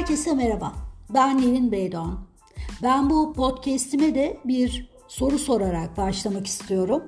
Herkese merhaba. Ben Nevin Beydoğan. Ben bu podcast'ime de bir soru sorarak başlamak istiyorum.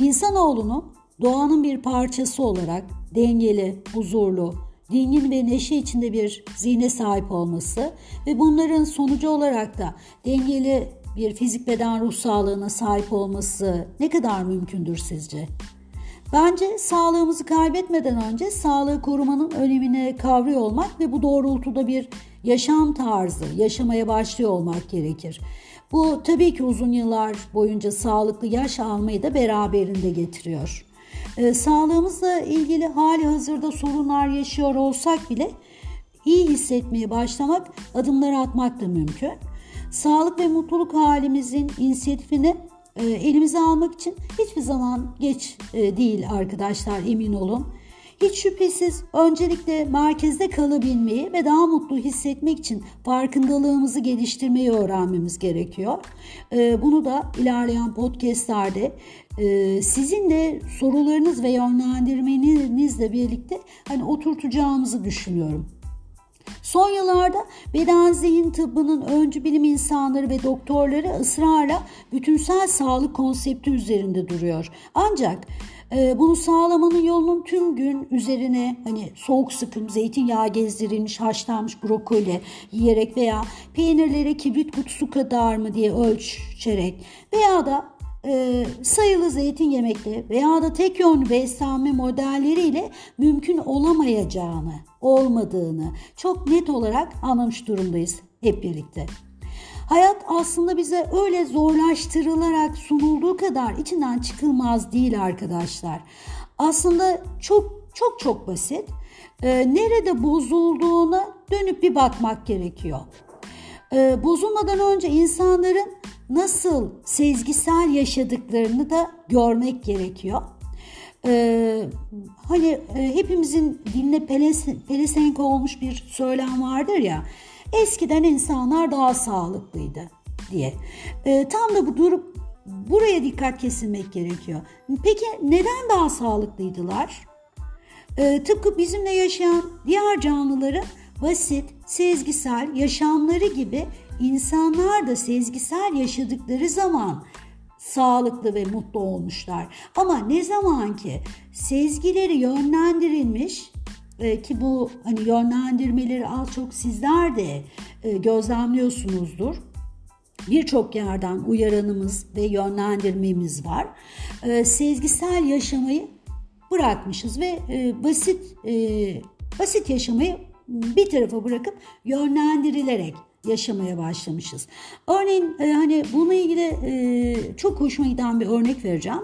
İnsanoğlunun doğanın bir parçası olarak dengeli, huzurlu, dingin ve neşe içinde bir zihne sahip olması ve bunların sonucu olarak da dengeli bir fizik beden ruh sağlığına sahip olması ne kadar mümkündür sizce? Bence sağlığımızı kaybetmeden önce sağlığı korumanın önemini kavruyor olmak ve bu doğrultuda bir yaşam tarzı yaşamaya başlıyor olmak gerekir. Bu tabii ki uzun yıllar boyunca sağlıklı yaş almayı da beraberinde getiriyor. Ee, sağlığımızla ilgili hali hazırda sorunlar yaşıyor olsak bile iyi hissetmeye başlamak, adımlar atmak da mümkün. Sağlık ve mutluluk halimizin inisiyatifini e, elimize almak için hiçbir zaman geç e, değil arkadaşlar emin olun. Hiç şüphesiz öncelikle merkezde kalabilmeyi ve daha mutlu hissetmek için farkındalığımızı geliştirmeyi öğrenmemiz gerekiyor. E, bunu da ilerleyen podcastlerde sizin de sorularınız ve yönlendirmenizle birlikte hani oturtacağımızı düşünüyorum. Son yıllarda beden zihin tıbbının öncü bilim insanları ve doktorları ısrarla bütünsel sağlık konsepti üzerinde duruyor. Ancak e, bunu sağlamanın yolunun tüm gün üzerine hani soğuk sıkım, zeytinyağı gezdirilmiş, haşlanmış brokoli yiyerek veya peynirleri kibrit kutusu kadar mı diye ölçerek veya da e, sayılı zeytin yemekle veya da tek yön beslenme modelleriyle mümkün olamayacağını, olmadığını çok net olarak anlamış durumdayız hep birlikte. Hayat aslında bize öyle zorlaştırılarak sunulduğu kadar içinden çıkılmaz değil arkadaşlar. Aslında çok çok çok basit. Ee, nerede bozulduğuna dönüp bir bakmak gerekiyor. Ee, bozulmadan önce insanların nasıl sezgisel yaşadıklarını da görmek gerekiyor. Ee, hani e, hepimizin diline pelesenk olmuş bir söylem vardır ya. Eskiden insanlar daha sağlıklıydı diye. Ee, tam da bu durup buraya dikkat kesilmek gerekiyor. Peki neden daha sağlıklıydılar? Ee, tıpkı bizimle yaşayan diğer canlıların basit, sezgisel yaşamları gibi İnsanlar da sezgisel yaşadıkları zaman sağlıklı ve mutlu olmuşlar. Ama ne zaman ki sezgileri yönlendirilmiş e, ki bu hani yönlendirmeleri az çok sizler de e, gözlemliyorsunuzdur. Birçok yerden uyaranımız ve yönlendirmemiz var. E, sezgisel yaşamayı bırakmışız ve e, basit basit yaşamayı bir tarafa bırakıp yönlendirilerek yaşamaya başlamışız. Örneğin e, hani bununla ilgili e, çok hoşuma giden bir örnek vereceğim.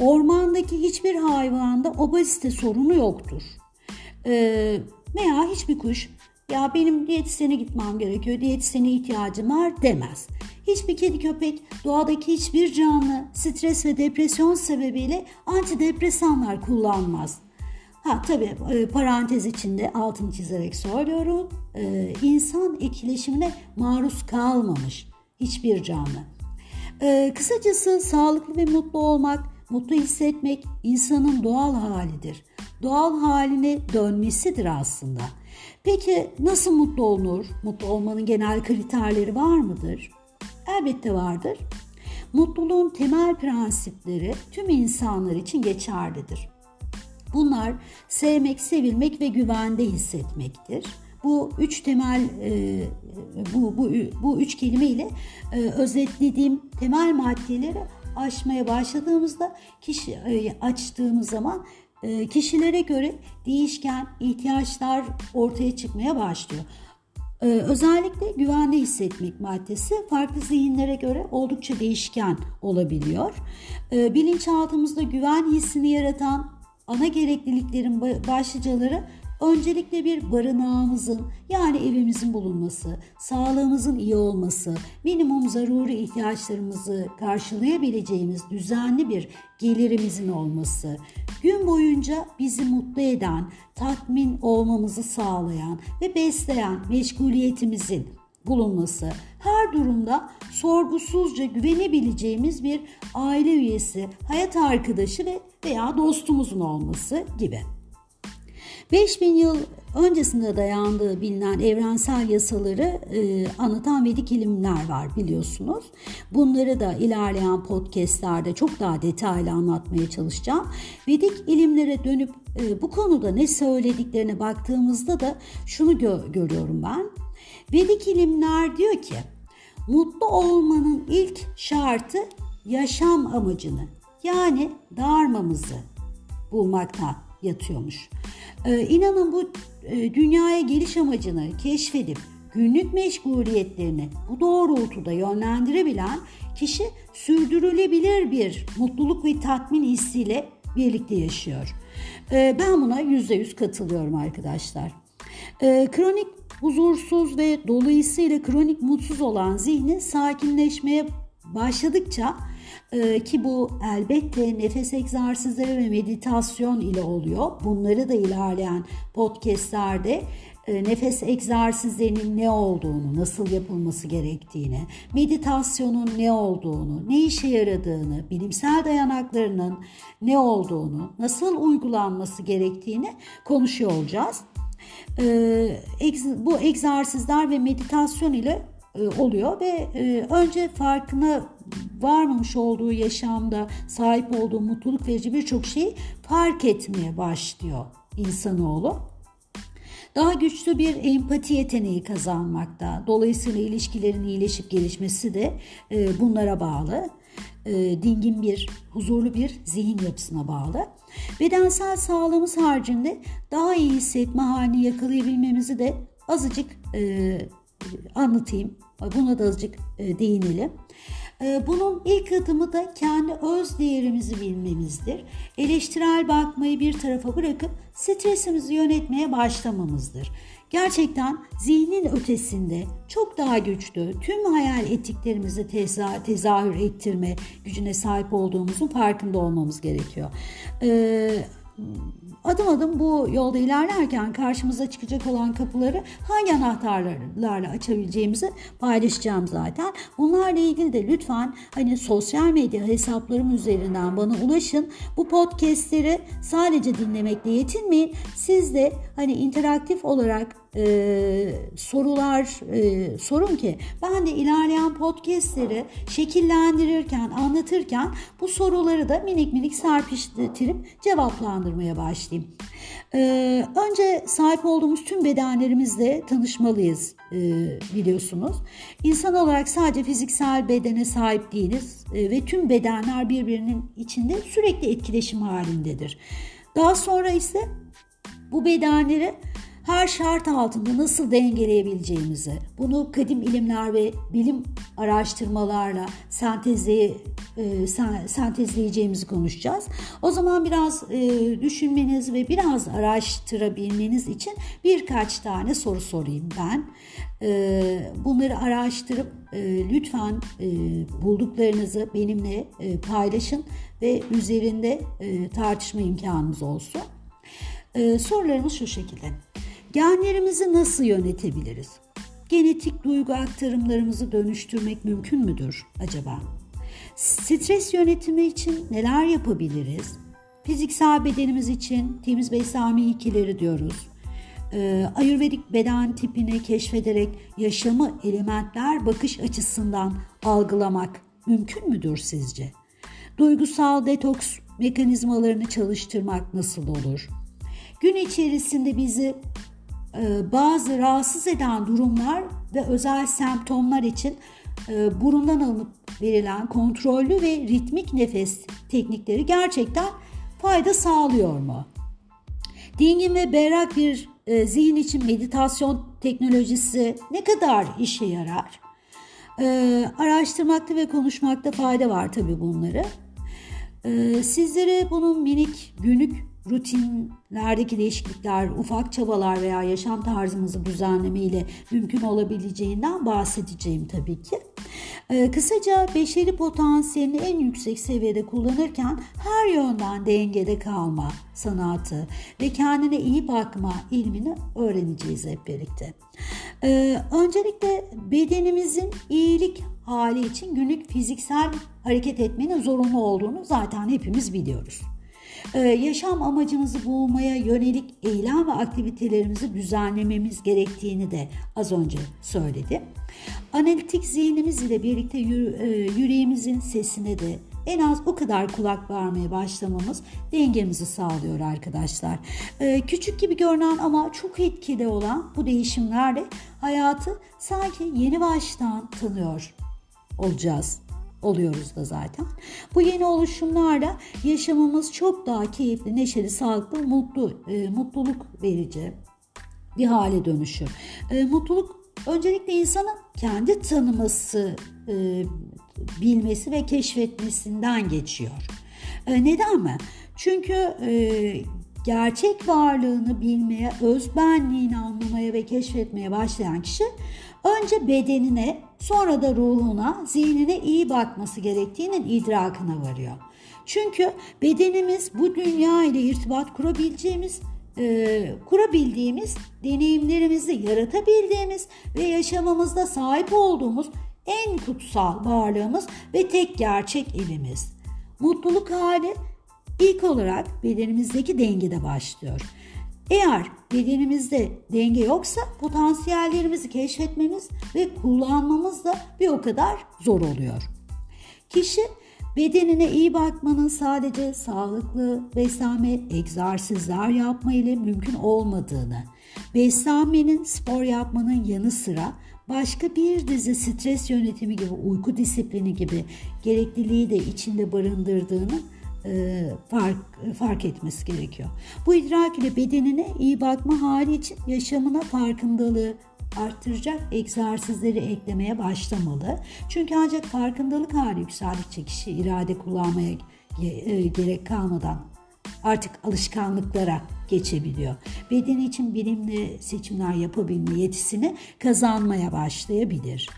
Ormandaki hiçbir hayvanda obezite sorunu yoktur. E, veya hiçbir kuş ya benim diyetisyene gitmem gerekiyor, diyetisyene ihtiyacım var demez. Hiçbir kedi köpek, doğadaki hiçbir canlı stres ve depresyon sebebiyle antidepresanlar kullanmaz. Ha tabii e, parantez içinde altını çizerek söylüyorum. Ee, insan etkileşimine maruz kalmamış hiçbir canlı. Ee, kısacası sağlıklı ve mutlu olmak, mutlu hissetmek insanın doğal halidir. Doğal haline dönmesidir aslında. Peki nasıl mutlu olunur? Mutlu olmanın genel kriterleri var mıdır? Elbette vardır. Mutluluğun temel prensipleri tüm insanlar için geçerlidir. Bunlar sevmek, sevilmek ve güvende hissetmektir. Bu üç temel e, bu, bu, bu üç kelime ile e, özetlediğim temel maddeleri aşmaya başladığımızda kişi e, açtığımız zaman e, kişilere göre değişken ihtiyaçlar ortaya çıkmaya başlıyor. Özellikle güvende hissetmek maddesi farklı zihinlere göre oldukça değişken olabiliyor. Ee, bilinçaltımızda güven hissini yaratan ana gerekliliklerin başlıcaları öncelikle bir barınağımızın yani evimizin bulunması, sağlığımızın iyi olması, minimum zaruri ihtiyaçlarımızı karşılayabileceğimiz düzenli bir gelirimizin olması, gün boyunca bizi mutlu eden, tatmin olmamızı sağlayan ve besleyen meşguliyetimizin bulunması, her durumda sorgusuzca güvenebileceğimiz bir aile üyesi, hayat arkadaşı ve veya dostumuzun olması gibi. 5000 yıl öncesinde dayandığı bilinen evrensel yasaları e, anlatan Vedik ilimler var biliyorsunuz. Bunları da ilerleyen podcastlerde çok daha detaylı anlatmaya çalışacağım. Vedik ilimlere dönüp e, bu konuda ne söylediklerine baktığımızda da şunu gö- görüyorum ben. Vedik ilimler diyor ki mutlu olmanın ilk şartı yaşam amacını yani dharmamızı bulmakta yatıyormuş. Ee, inanın bu e, dünyaya geliş amacını keşfedip günlük meşguliyetlerini bu doğrultuda yönlendirebilen kişi sürdürülebilir bir mutluluk ve tatmin hissiyle birlikte yaşıyor. Ee, ben buna %100 katılıyorum arkadaşlar. Ee, kronik huzursuz ve dolayısıyla kronik mutsuz olan zihni sakinleşmeye başladıkça ee, ki bu elbette nefes egzersizleri ve meditasyon ile oluyor. Bunları da ilerleyen podcastlerde e, nefes egzersizlerinin ne olduğunu, nasıl yapılması gerektiğini, meditasyonun ne olduğunu, ne işe yaradığını, bilimsel dayanaklarının ne olduğunu, nasıl uygulanması gerektiğini konuşuyor olacağız. Ee, bu egzersizler ve meditasyon ile e, oluyor ve e, önce farkına varmamış olduğu yaşamda sahip olduğu mutluluk verici birçok şeyi fark etmeye başlıyor insanoğlu. Daha güçlü bir empati yeteneği kazanmakta. Dolayısıyla ilişkilerin iyileşip gelişmesi de e, bunlara bağlı. Dingin bir, huzurlu bir zihin yapısına bağlı. Bedensel sağlığımız haricinde daha iyi hissetme halini yakalayabilmemizi de azıcık anlatayım. Buna da azıcık e, değinelim. E, bunun ilk adımı da kendi öz değerimizi bilmemizdir. Eleştirel bakmayı bir tarafa bırakıp stresimizi yönetmeye başlamamızdır. Gerçekten zihnin ötesinde çok daha güçlü tüm hayal ettiklerimizi teza tezahür ettirme gücüne sahip olduğumuzun farkında olmamız gerekiyor. Ee, adım adım bu yolda ilerlerken karşımıza çıkacak olan kapıları hangi anahtarlarla açabileceğimizi paylaşacağım zaten. Bunlarla ilgili de lütfen hani sosyal medya hesaplarım üzerinden bana ulaşın. Bu podcastleri sadece dinlemekle yetinmeyin. Siz de hani interaktif olarak e, sorular e, sorun ki ben de ilerleyen podcastleri şekillendirirken, anlatırken bu soruları da minik minik serpiştirip cevaplandırmaya başlayayım. Ee, önce sahip olduğumuz tüm bedenlerimizle tanışmalıyız e, biliyorsunuz. İnsan olarak sadece fiziksel bedene sahip değiliz e, ve tüm bedenler birbirinin içinde sürekli etkileşim halindedir. Daha sonra ise bu bedenleri her şart altında nasıl dengeleyebileceğimizi, bunu kadim ilimler ve bilim araştırmalarla e, sentezleyeceğimizi konuşacağız. O zaman biraz e, düşünmeniz ve biraz araştırabilmeniz için birkaç tane soru sorayım ben. E, bunları araştırıp lütfen bulduklarınızı benimle paylaşın ve üzerinde tartışma imkanımız olsun. Sorularımız şu şekilde. Genlerimizi nasıl yönetebiliriz? Genetik duygu aktarımlarımızı dönüştürmek mümkün müdür acaba? Stres yönetimi için neler yapabiliriz? Fiziksel bedenimiz için temiz beslenme ikileri diyoruz. Ee, Ayurvedik beden tipini keşfederek yaşamı elementler bakış açısından algılamak mümkün müdür sizce? Duygusal detoks mekanizmalarını çalıştırmak nasıl olur? Gün içerisinde bizi bazı rahatsız eden durumlar ve özel semptomlar için e, burundan alınıp verilen kontrollü ve ritmik nefes teknikleri gerçekten fayda sağlıyor mu? Dingin ve berrak bir e, zihin için meditasyon teknolojisi ne kadar işe yarar? araştırmakta ve konuşmakta fayda var tabii bunları. sizlere bunun minik günlük rutinlerdeki değişiklikler, ufak çabalar veya yaşam tarzımızı düzenleme ile mümkün olabileceğinden bahsedeceğim tabii ki. Ee, kısaca beşeri potansiyelini en yüksek seviyede kullanırken her yönden dengede kalma sanatı ve kendine iyi bakma ilmini öğreneceğiz hep birlikte. Ee, öncelikle bedenimizin iyilik hali için günlük fiziksel hareket etmenin zorunlu olduğunu zaten hepimiz biliyoruz. Ee, yaşam amacımızı bulmaya yönelik eylem ve aktivitelerimizi düzenlememiz gerektiğini de az önce söyledim. Analitik zihnimiz ile birlikte e, yüreğimizin sesine de en az o kadar kulak vermeye başlamamız dengemizi sağlıyor arkadaşlar. Ee, küçük gibi görünen ama çok etkili olan bu değişimlerle hayatı sanki yeni baştan tanıyor olacağız oluyoruz da zaten. Bu yeni oluşumlarla yaşamımız çok daha keyifli, neşeli, sağlıklı, mutlu, e, mutluluk verici bir hale dönüşür. E, mutluluk öncelikle insanın kendi tanıması, e, bilmesi ve keşfetmesinden geçiyor. E, neden mi? Çünkü e, gerçek varlığını bilmeye, özbenliğini anlamaya ve keşfetmeye başlayan kişi önce bedenine sonra da ruhuna, zihnine iyi bakması gerektiğinin idrakına varıyor. Çünkü bedenimiz bu dünya ile irtibat kurabileceğimiz, e, kurabildiğimiz, deneyimlerimizi yaratabildiğimiz ve yaşamamızda sahip olduğumuz en kutsal varlığımız ve tek gerçek evimiz. Mutluluk hali ilk olarak bedenimizdeki dengede başlıyor. Eğer bedenimizde denge yoksa potansiyellerimizi keşfetmemiz ve kullanmamız da bir o kadar zor oluyor. Kişi bedenine iyi bakmanın sadece sağlıklı beslenme, egzersizler yapma ile mümkün olmadığını, beslenmenin, spor yapmanın yanı sıra başka bir dizi stres yönetimi gibi, uyku disiplini gibi gerekliliği de içinde barındırdığını e, fark, fark etmesi gerekiyor. Bu idrak ile bedenine iyi bakma hali için yaşamına farkındalığı arttıracak egzersizleri eklemeye başlamalı. Çünkü ancak farkındalık hali yükseldikçe kişi irade kullanmaya e, gerek kalmadan artık alışkanlıklara geçebiliyor. Bedeni için bilimli seçimler yapabilme yetisini kazanmaya başlayabilir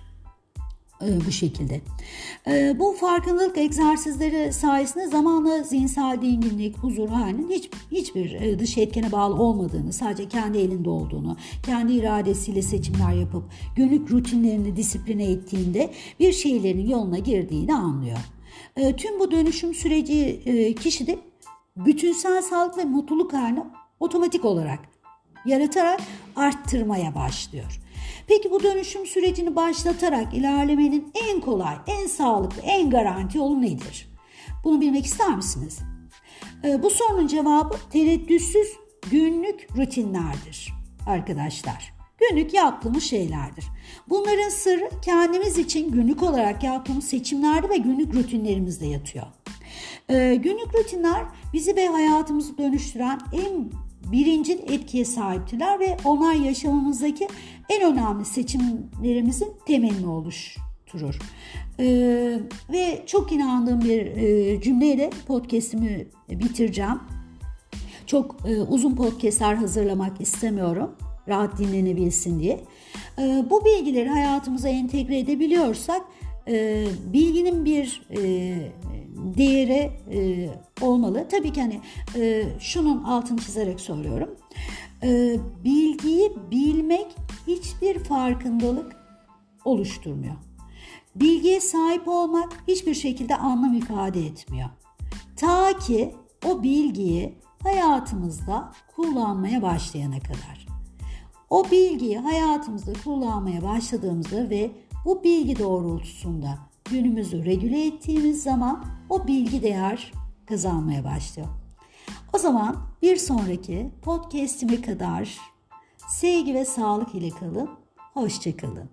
bu şekilde. E, bu farkındalık egzersizleri sayesinde zamanla zihinsel dinginlik, huzur halinin hiç, hiçbir e, dış etkene bağlı olmadığını, sadece kendi elinde olduğunu, kendi iradesiyle seçimler yapıp günlük rutinlerini disipline ettiğinde bir şeylerin yoluna girdiğini anlıyor. E, tüm bu dönüşüm süreci e, kişide bütünsel sağlık ve mutluluk halini otomatik olarak yaratarak arttırmaya başlıyor. Peki bu dönüşüm sürecini başlatarak ilerlemenin en kolay, en sağlıklı, en garanti yolu nedir? Bunu bilmek ister misiniz? Ee, bu sorunun cevabı tereddütsüz günlük rutinlerdir arkadaşlar. Günlük yaptığımız şeylerdir. Bunların sırrı kendimiz için günlük olarak yaptığımız seçimlerde ve günlük rutinlerimizde yatıyor. Ee, günlük rutinler bizi ve hayatımızı dönüştüren en birinci etkiye sahiptiler ve onlar yaşamımızdaki en önemli seçimlerimizin temelini oluşturur. Ee, ve çok inandığım bir e, cümleyle podcast'imi bitireceğim. Çok e, uzun podcast'ler hazırlamak istemiyorum. Rahat dinlenebilsin diye. E, bu bilgileri hayatımıza entegre edebiliyorsak e, bilginin bir e, değeri e, olmalı. Tabii ki hani e, şunun altını çizerek söylüyorum. E, bilgiyi bilmek hiçbir farkındalık oluşturmuyor. Bilgiye sahip olmak hiçbir şekilde anlam ifade etmiyor. Ta ki o bilgiyi hayatımızda kullanmaya başlayana kadar. O bilgiyi hayatımızda kullanmaya başladığımızda ve bu bilgi doğrultusunda günümüzü regüle ettiğimiz zaman o bilgi değer kazanmaya başlıyor. O zaman bir sonraki podcast'ime kadar sevgi ve sağlık ile kalın. Hoşçakalın.